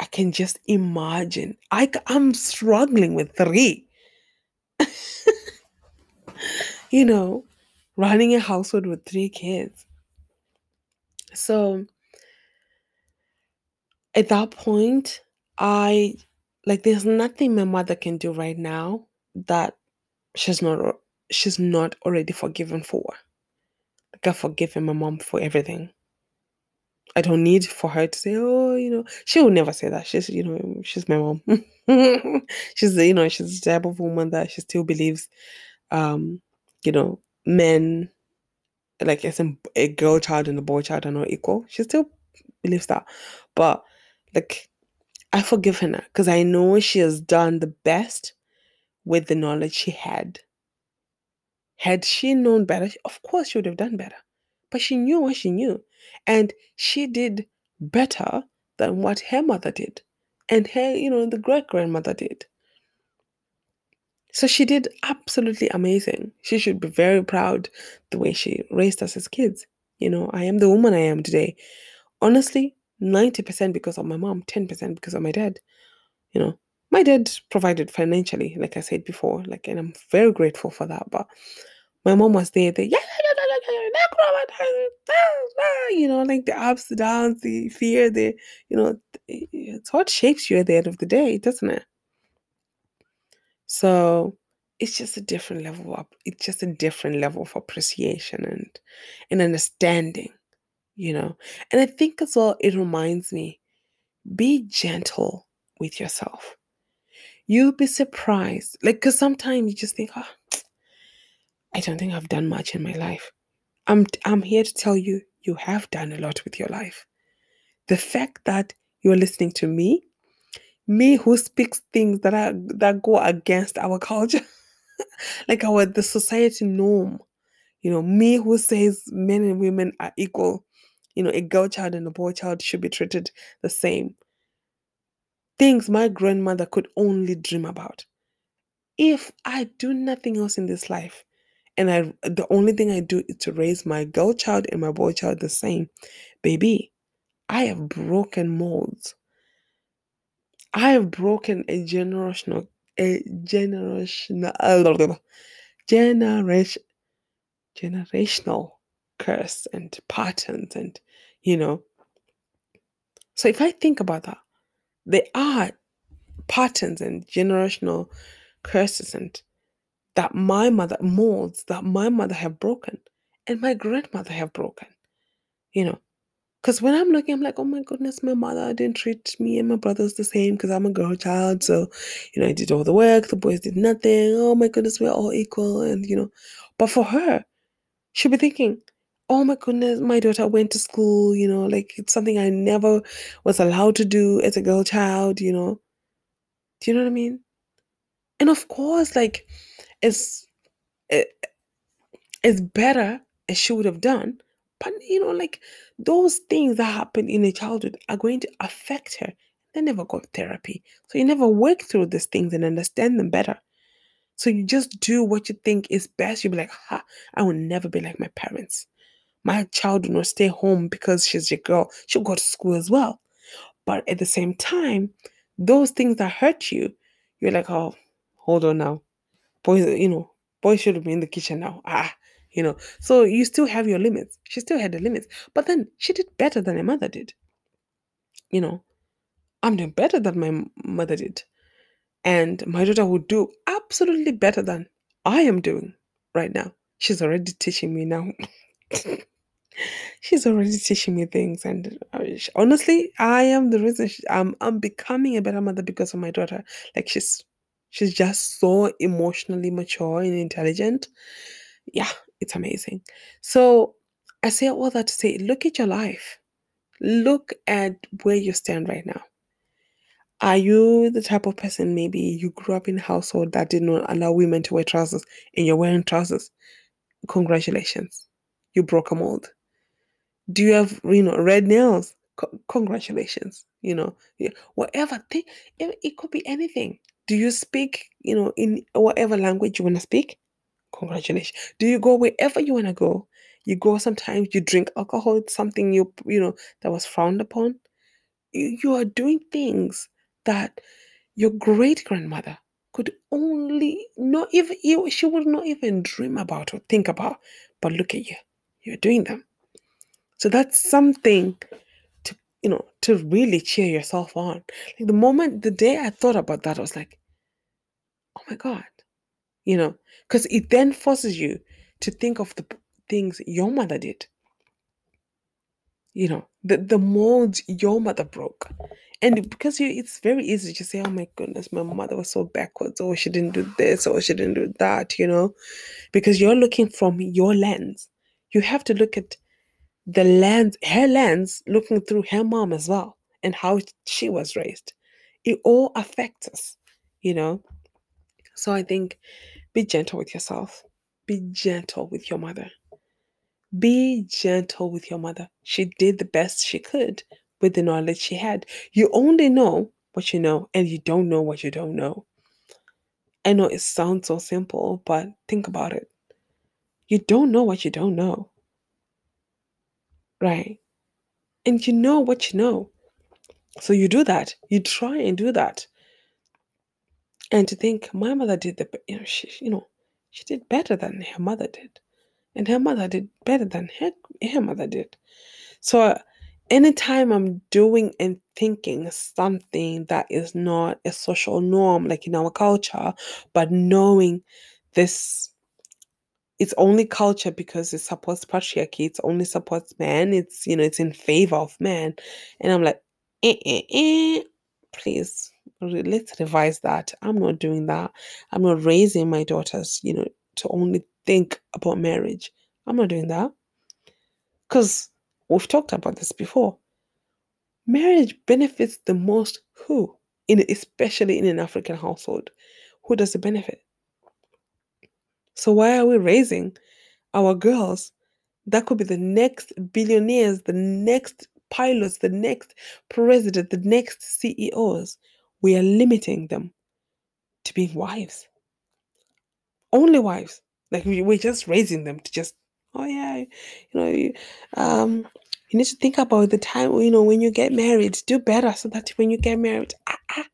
I can just imagine. I, I'm struggling with three. you know, running a household with three kids. So at that point, I like there's nothing my mother can do right now that she's not she's not already forgiven for. Like I've forgiven my mom for everything. I don't need for her to say, oh, you know, she will never say that. She's, you know, she's my mom. she's, you know, she's the type of woman that she still believes, um, you know, men, like as in a girl child and a boy child are not equal. She still believes that. But like, I forgive her because I know she has done the best with the knowledge she had. Had she known better, of course she would have done better. But she knew what she knew. And she did better than what her mother did. And her, you know, the great grandmother did. So she did absolutely amazing. She should be very proud the way she raised us as kids. You know, I am the woman I am today. Honestly, 90% because of my mom, 10% because of my dad. You know, my dad provided financially, like I said before, like, and I'm very grateful for that. But my mom was there, the you know, like the ups, the downs, the fear, the you know, it's what shapes you at the end of the day, doesn't it? So it's just a different level up. It's just a different level of appreciation and and understanding, you know. And I think as well, it reminds me, be gentle with yourself. You'll be surprised. Like, because sometimes you just think, oh, I don't think I've done much in my life. I'm I'm here to tell you you have done a lot with your life. The fact that you're listening to me, me who speaks things that are that go against our culture, like our the society norm, you know, me who says men and women are equal, you know, a girl child and a boy child should be treated the same. Things my grandmother could only dream about. If I do nothing else in this life, and I the only thing I do is to raise my girl child and my boy child the same, baby, I have broken molds. I have broken a generational a generational generation generational curse and patterns and you know. So if I think about that, there are patterns and generational curses and that my mother molds that my mother have broken and my grandmother have broken you know because when i'm looking i'm like oh my goodness my mother didn't treat me and my brothers the same because i'm a girl child so you know i did all the work the boys did nothing oh my goodness we're all equal and you know but for her she'll be thinking oh my goodness my daughter went to school you know like it's something i never was allowed to do as a girl child you know do you know what i mean and of course like it's it, it's better as she would have done But you know, like those things that happen in a childhood are going to affect her. They never got therapy. So you never work through these things and understand them better. So you just do what you think is best. You'll be like, ha, I will never be like my parents. My child will not stay home because she's a girl. She'll go to school as well. But at the same time, those things that hurt you, you're like, oh, hold on now. Boys, you know, boys should be in the kitchen now. Ah, you know. So you still have your limits. She still had the limits. But then she did better than her mother did. You know, I'm doing better than my mother did. And my daughter will do absolutely better than I am doing right now. She's already teaching me now. She's already teaching me things, and uh, honestly, I am the reason she, I'm I'm becoming a better mother because of my daughter. Like she's she's just so emotionally mature and intelligent. Yeah, it's amazing. So I say all that to say, look at your life. Look at where you stand right now. Are you the type of person maybe you grew up in a household that did not allow women to wear trousers and you're wearing trousers? Congratulations. You broke a mold. Do you have, you know, red nails? Co- congratulations. You know, whatever thing, it, could be anything. Do you speak, you know, in whatever language you want to speak? Congratulations. Do you go wherever you want to go? You go sometimes, you drink alcohol, something you, you know, that was frowned upon. You, you are doing things that your great grandmother could only not even she would not even dream about or think about but look at you you're doing them so that's something to you know to really cheer yourself on. Like the moment the day i thought about that i was like oh my god you know because it then forces you to think of the things your mother did. You know the the molds your mother broke. And because you it's very easy to say oh my goodness my mother was so backwards. Or she didn't do this. Or she didn't do that you know because you're looking from your lens. You have to look at the lens her lens looking through her mom as well and how she was raised it all affects us you know so i think be gentle with yourself be gentle with your mother be gentle with your mother. She did the best she could with the knowledge she had. You only know what you know, and you don't know what you don't know. I know it sounds so simple, but think about it. You don't know what you don't know. Right? And you know what you know. So you do that. You try and do that. And to think my mother did the you know, she you know, she did better than her mother did and her mother did better than her, her mother did. So, anytime I'm doing and thinking something that is not a social norm, like in our culture, but knowing this it's only culture because it supports patriarchy, it's only supports men. it's you know, it's in favor of men, And I'm like, eh, eh, eh, please let's revise that. I'm not doing that. I'm not raising my daughters, you know, to only think about marriage. I'm not doing that. Because we've talked about this before. Marriage benefits the most who? In especially in an African household. Who does it benefit? So why are we raising our girls that could be the next billionaires, the next pilots, the next president, the next CEOs? We are limiting them to being wives. Only wives. Like we, we're just raising them to just, oh yeah, you know, you, um, you need to think about the time, you know, when you get married, do better so that when you get married, ah, ah,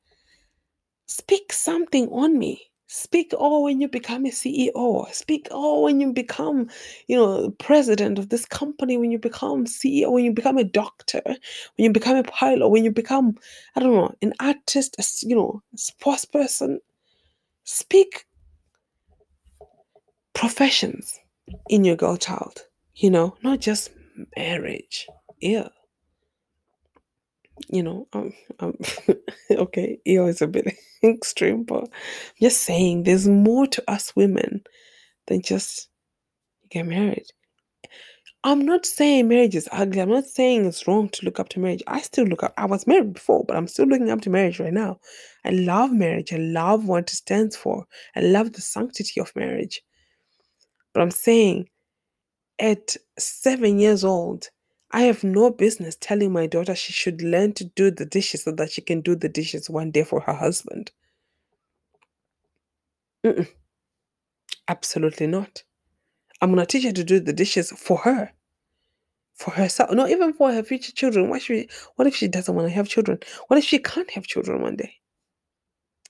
speak something on me. Speak all when you become a CEO. Speak all when you become, you know, president of this company, when you become CEO, when you become a doctor, when you become a pilot, when you become, I don't know, an artist, a, you know, sports person. Speak professions in your girl child, you know, not just marriage. Yeah. You know, um, um okay, EO is a bit extreme, but I'm just saying there's more to us women than just get married. I'm not saying marriage is ugly. I'm not saying it's wrong to look up to marriage. I still look up. I was married before, but I'm still looking up to marriage right now. I love marriage. I love what it stands for. I love the sanctity of marriage. But I'm saying at seven years old, I have no business telling my daughter she should learn to do the dishes so that she can do the dishes one day for her husband. Mm-mm. Absolutely not. I'm going to teach her to do the dishes for her, for herself, not even for her future children. What, should, what if she doesn't want to have children? What if she can't have children one day?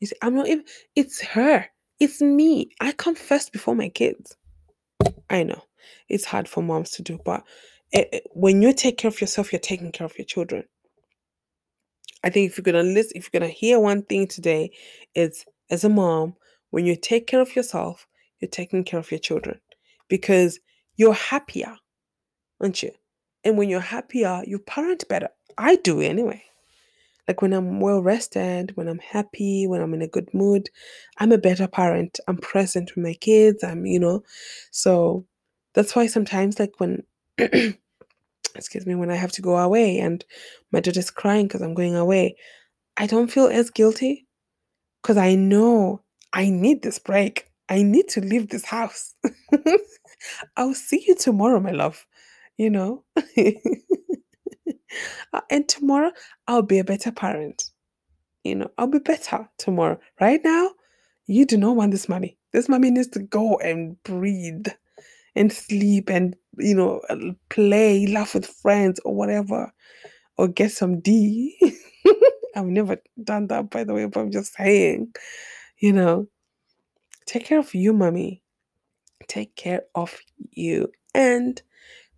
You see, I'm not even, it's her, it's me. I come first before my kids. I know it's hard for moms to do, but it, it, when you take care of yourself, you're taking care of your children. I think if you're gonna listen, if you're gonna hear one thing today, it's as a mom, when you take care of yourself, you're taking care of your children because you're happier, aren't you? And when you're happier, you parent better. I do anyway. Like when I'm well rested, when I'm happy, when I'm in a good mood, I'm a better parent. I'm present with my kids. I'm, you know, so that's why sometimes, like when, excuse me, when I have to go away and my daughter's crying because I'm going away, I don't feel as guilty because I know I need this break. I need to leave this house. I'll see you tomorrow, my love. You know? Uh, and tomorrow, I'll be a better parent. You know, I'll be better tomorrow. Right now, you do not want this mommy. This mommy needs to go and breathe and sleep and, you know, uh, play, laugh with friends or whatever, or get some D. I've never done that, by the way, but I'm just saying, you know, take care of you, mommy. Take care of you and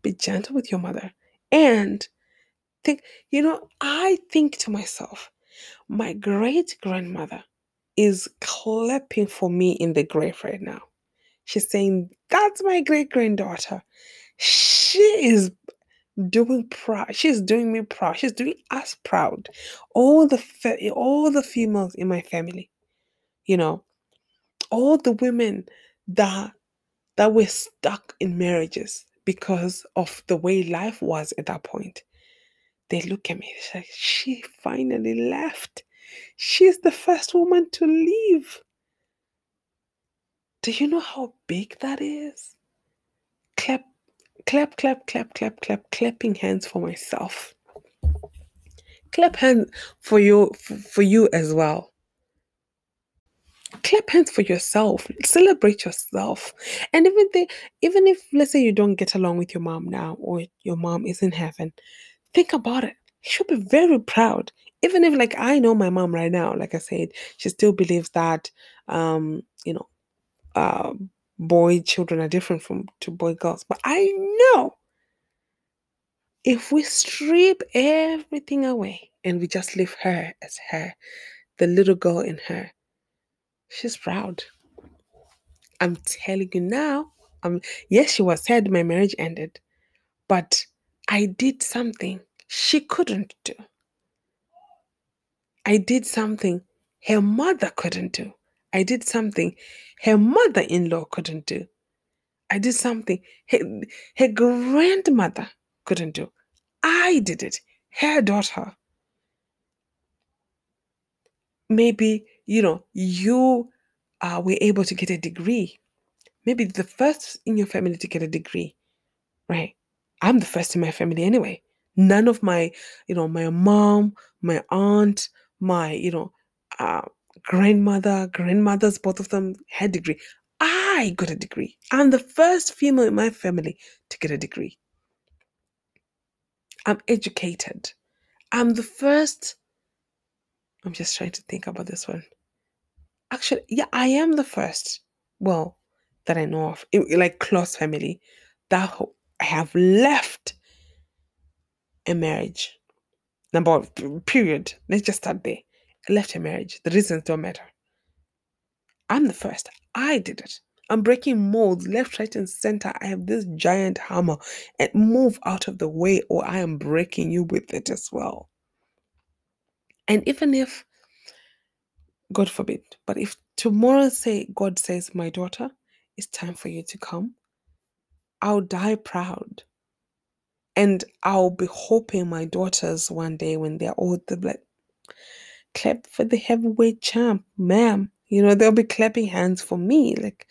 be gentle with your mother. And think, you know, I think to myself, my great grandmother is clapping for me in the grave right now. She's saying, That's my great granddaughter. She is doing proud. She's doing me proud. She's doing us proud. All the fe- all the females in my family, you know, all the women that that were stuck in marriages because of the way life was at that point. They look at me, it's like, she finally left. She's the first woman to leave. Do you know how big that is? Clap, clap, clap, clap, clap, clap, clapping hands for myself. Clap hands for you for you as well. Clap hands for yourself. Celebrate yourself. And even the, even if let's say you don't get along with your mom now or your mom is in heaven, think about it. You should be very proud. Even if like I know my mom right now, like I said, she still believes that um, you know, uh boy children are different from to boy girls. But I know if we strip everything away and we just leave her as her, the little girl in her, she's proud. I'm telling you now. Um, yes, she was sad my marriage ended, but I did something she couldn't do. I did something her mother couldn't do. I did something her mother in law couldn't do. I did something her, her grandmother couldn't do. I did it, her daughter. Maybe, you know, you uh, were able to get a degree. Maybe the first in your family to get a degree, right? I'm the first in my family anyway. None of my, you know, my mom, my aunt, my, you know, uh, grandmother, grandmothers, both of them had degree. I got a degree. I'm the first female in my family to get a degree. I'm educated. I'm the first. I'm just trying to think about this one. Actually, yeah, I am the first. Well, that I know of, like close family, that have left a marriage. Number period. Let's just start there. Left a marriage. The reasons don't matter. I'm the first. I did it. I'm breaking molds left, right, and center. I have this giant hammer and move out of the way, or I am breaking you with it as well. And even if, God forbid, but if tomorrow say God says, My daughter, it's time for you to come, I'll die proud. And I'll be hoping my daughters one day when they're old, they'll be like, clap for the heavyweight champ, ma'am. You know, they'll be clapping hands for me. Like,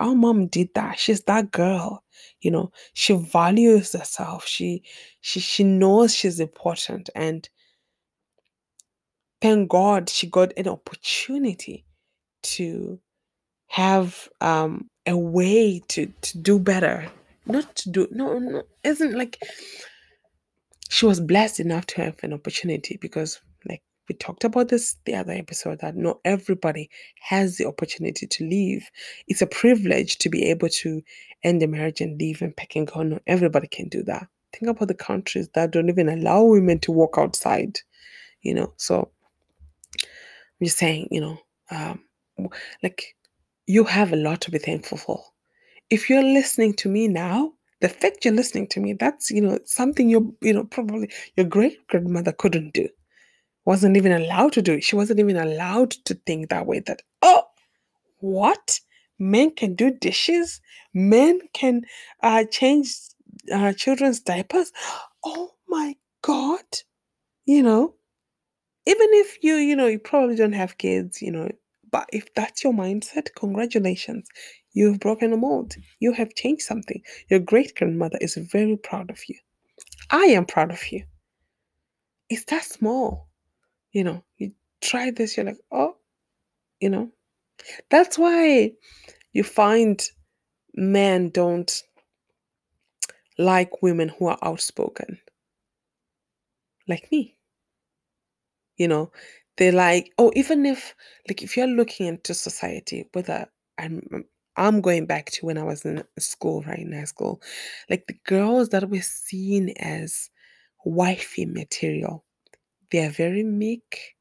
our mom did that. She's that girl. You know, she values herself. She she she knows she's important and thank God she got an opportunity to have um a way to to do better. Not to do no no isn't like she was blessed enough to have an opportunity because we talked about this the other episode that not everybody has the opportunity to leave. It's a privilege to be able to end the marriage and leave and pack and go. Not everybody can do that. Think about the countries that don't even allow women to walk outside, you know. So I'm just saying, you know, um, like you have a lot to be thankful for. If you're listening to me now, the fact you're listening to me, that's you know something you you know probably your great grandmother couldn't do wasn't even allowed to do it. She wasn't even allowed to think that way that, oh, what? Men can do dishes? Men can uh, change uh, children's diapers? Oh my God. You know, even if you, you know, you probably don't have kids, you know, but if that's your mindset, congratulations. You've broken a mold. You have changed something. Your great grandmother is very proud of you. I am proud of you. It's that small. You know, you try this, you're like, oh, you know, That's why you find men don't like women who are outspoken, like me. You know, they're like, oh, even if, like, if you're looking into society, whether I'm, I'm going back to when I was in school, right, in high school, like the girls that were seen as wifey material, they're very meek,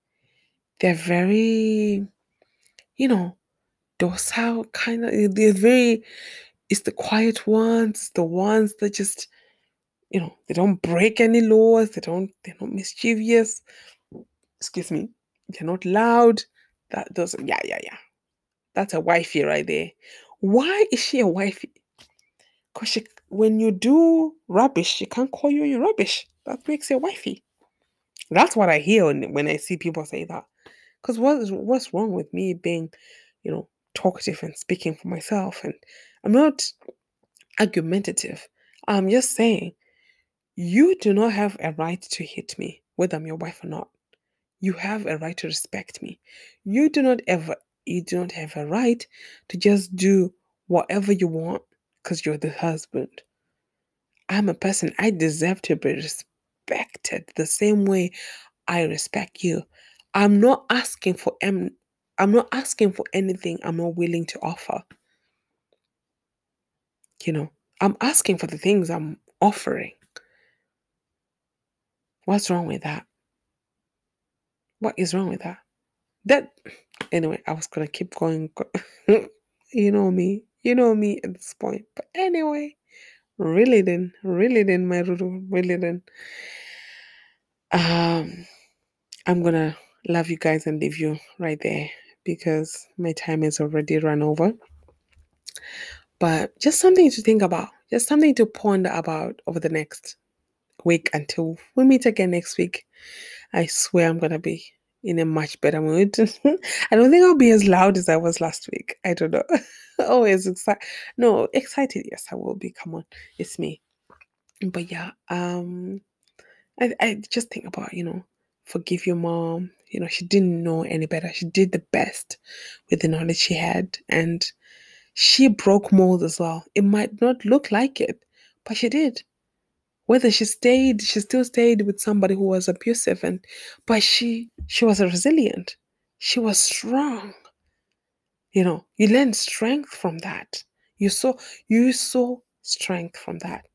they're very, you know, docile kind of, they're very, it's the quiet ones, the ones that just you know, they don't break any laws, they don't they're not mischievous. Excuse me. They're not loud. That doesn't yeah, yeah, yeah. That's a wifey right there. Why is she a wifey? Because she when you do rubbish, she can't call you rubbish. That makes a wifey. That's what I hear when, I see people say that. Because what is what's wrong with me being, you know, talkative and speaking for myself? And I'm not argumentative. I'm just saying You do not have a right to hit me, whether I'm your wife or not. You have a right to respect me. You do not ever you do not have a right to just do whatever you want because you're the husband. I'm a person. I deserve to be respected the same way I respect you. I'm not asking for em- I'm not asking for anything I'm not willing to offer. You know, I'm asking for the things I'm offering. What's wrong with that? What is wrong with that? That anyway, I was gonna keep going. you know me, you know me at this point. But anyway, really then, really then, my Ruru, really then. Um, I'm gonna love you guys and leave you right there because my time is already run over. But just something to think about, just something to ponder about over the next week until we meet again next week. I swear I'm gonna be in a much better mood. I don't think I'll be as loud as I was last week. I don't know. Always excited. No, excited. Yes, I will be. Come on, it's me. But yeah, um, I I just think about you know, forgive your mom. You know, she didn't know any better. She did the best with the knowledge she had, and she broke mold as well. It might not look like it, but she did whether she stayed she still stayed with somebody who was abusive and but she she was resilient. She was strong. You know you learned strength from that. You saw you saw strength from that.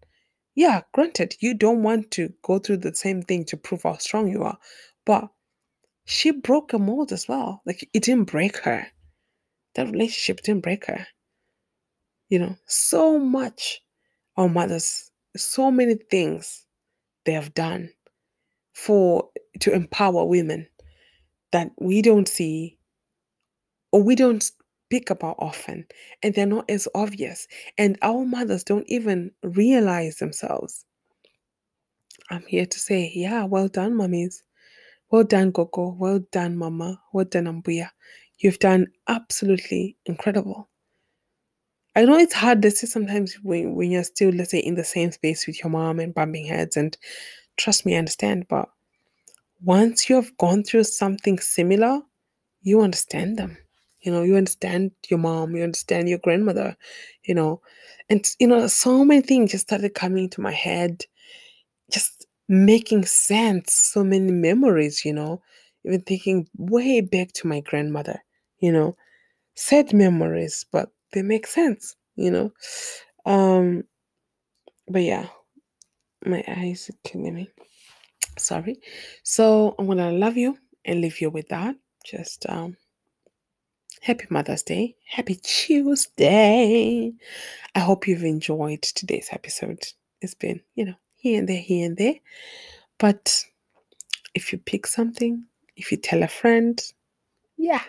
Yeah granted you don't want to go through the same thing to prove how strong you are but she broke a mold as well. Like it didn't break her. That relationship didn't break her. You know so much our mothers so many things they have done for to empower women that we don't see or we don't speak about often and they're not as obvious. And our mothers don't even realize themselves. I'm here to say yeah well done mummies well done gogo well done mama. Well done ambuya. You've done absolutely incredible I know it's hard, let's say sometimes when, when you're still, let's say, in the same space with your mom and bumping heads, and trust me, I understand, but once you have gone through something similar, you understand them. You know, you understand your mom, you understand your grandmother, you know, and you know, so many things just started coming to my head, just making sense. So many memories, you know, even thinking way back to my grandmother, you know, sad memories, but they make sense, you know. Um, but yeah, my eyes are killing me. Sorry. So I'm gonna love you and leave you with that. Just um happy Mother's Day. Happy Tuesday. I hope you've enjoyed today's episode. It's been, you know, here and there, here and there. But if you pick something, if you tell a friend, yeah,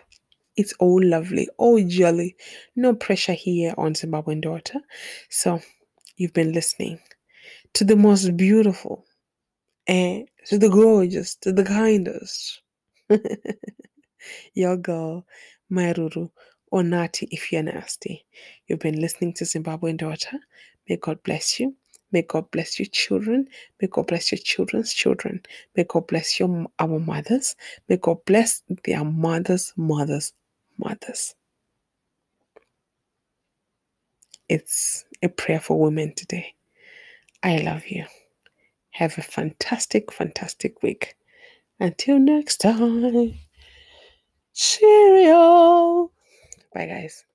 it's all lovely, all jolly. No pressure here on Zimbabwean Daughter. So you've been listening to the most beautiful and to the gorgeous, to the kindest. Your girl, Maruru, or Nati if you're nasty. You've been listening to Zimbabwean Daughter. May God bless you. May God bless your children. May God bless your children's children. May God bless your our mothers. May God bless their mothers, mothers, mothers. It's a prayer for women today. I love you. Have a fantastic, fantastic week. Until next time. Cheerio. Bye, guys.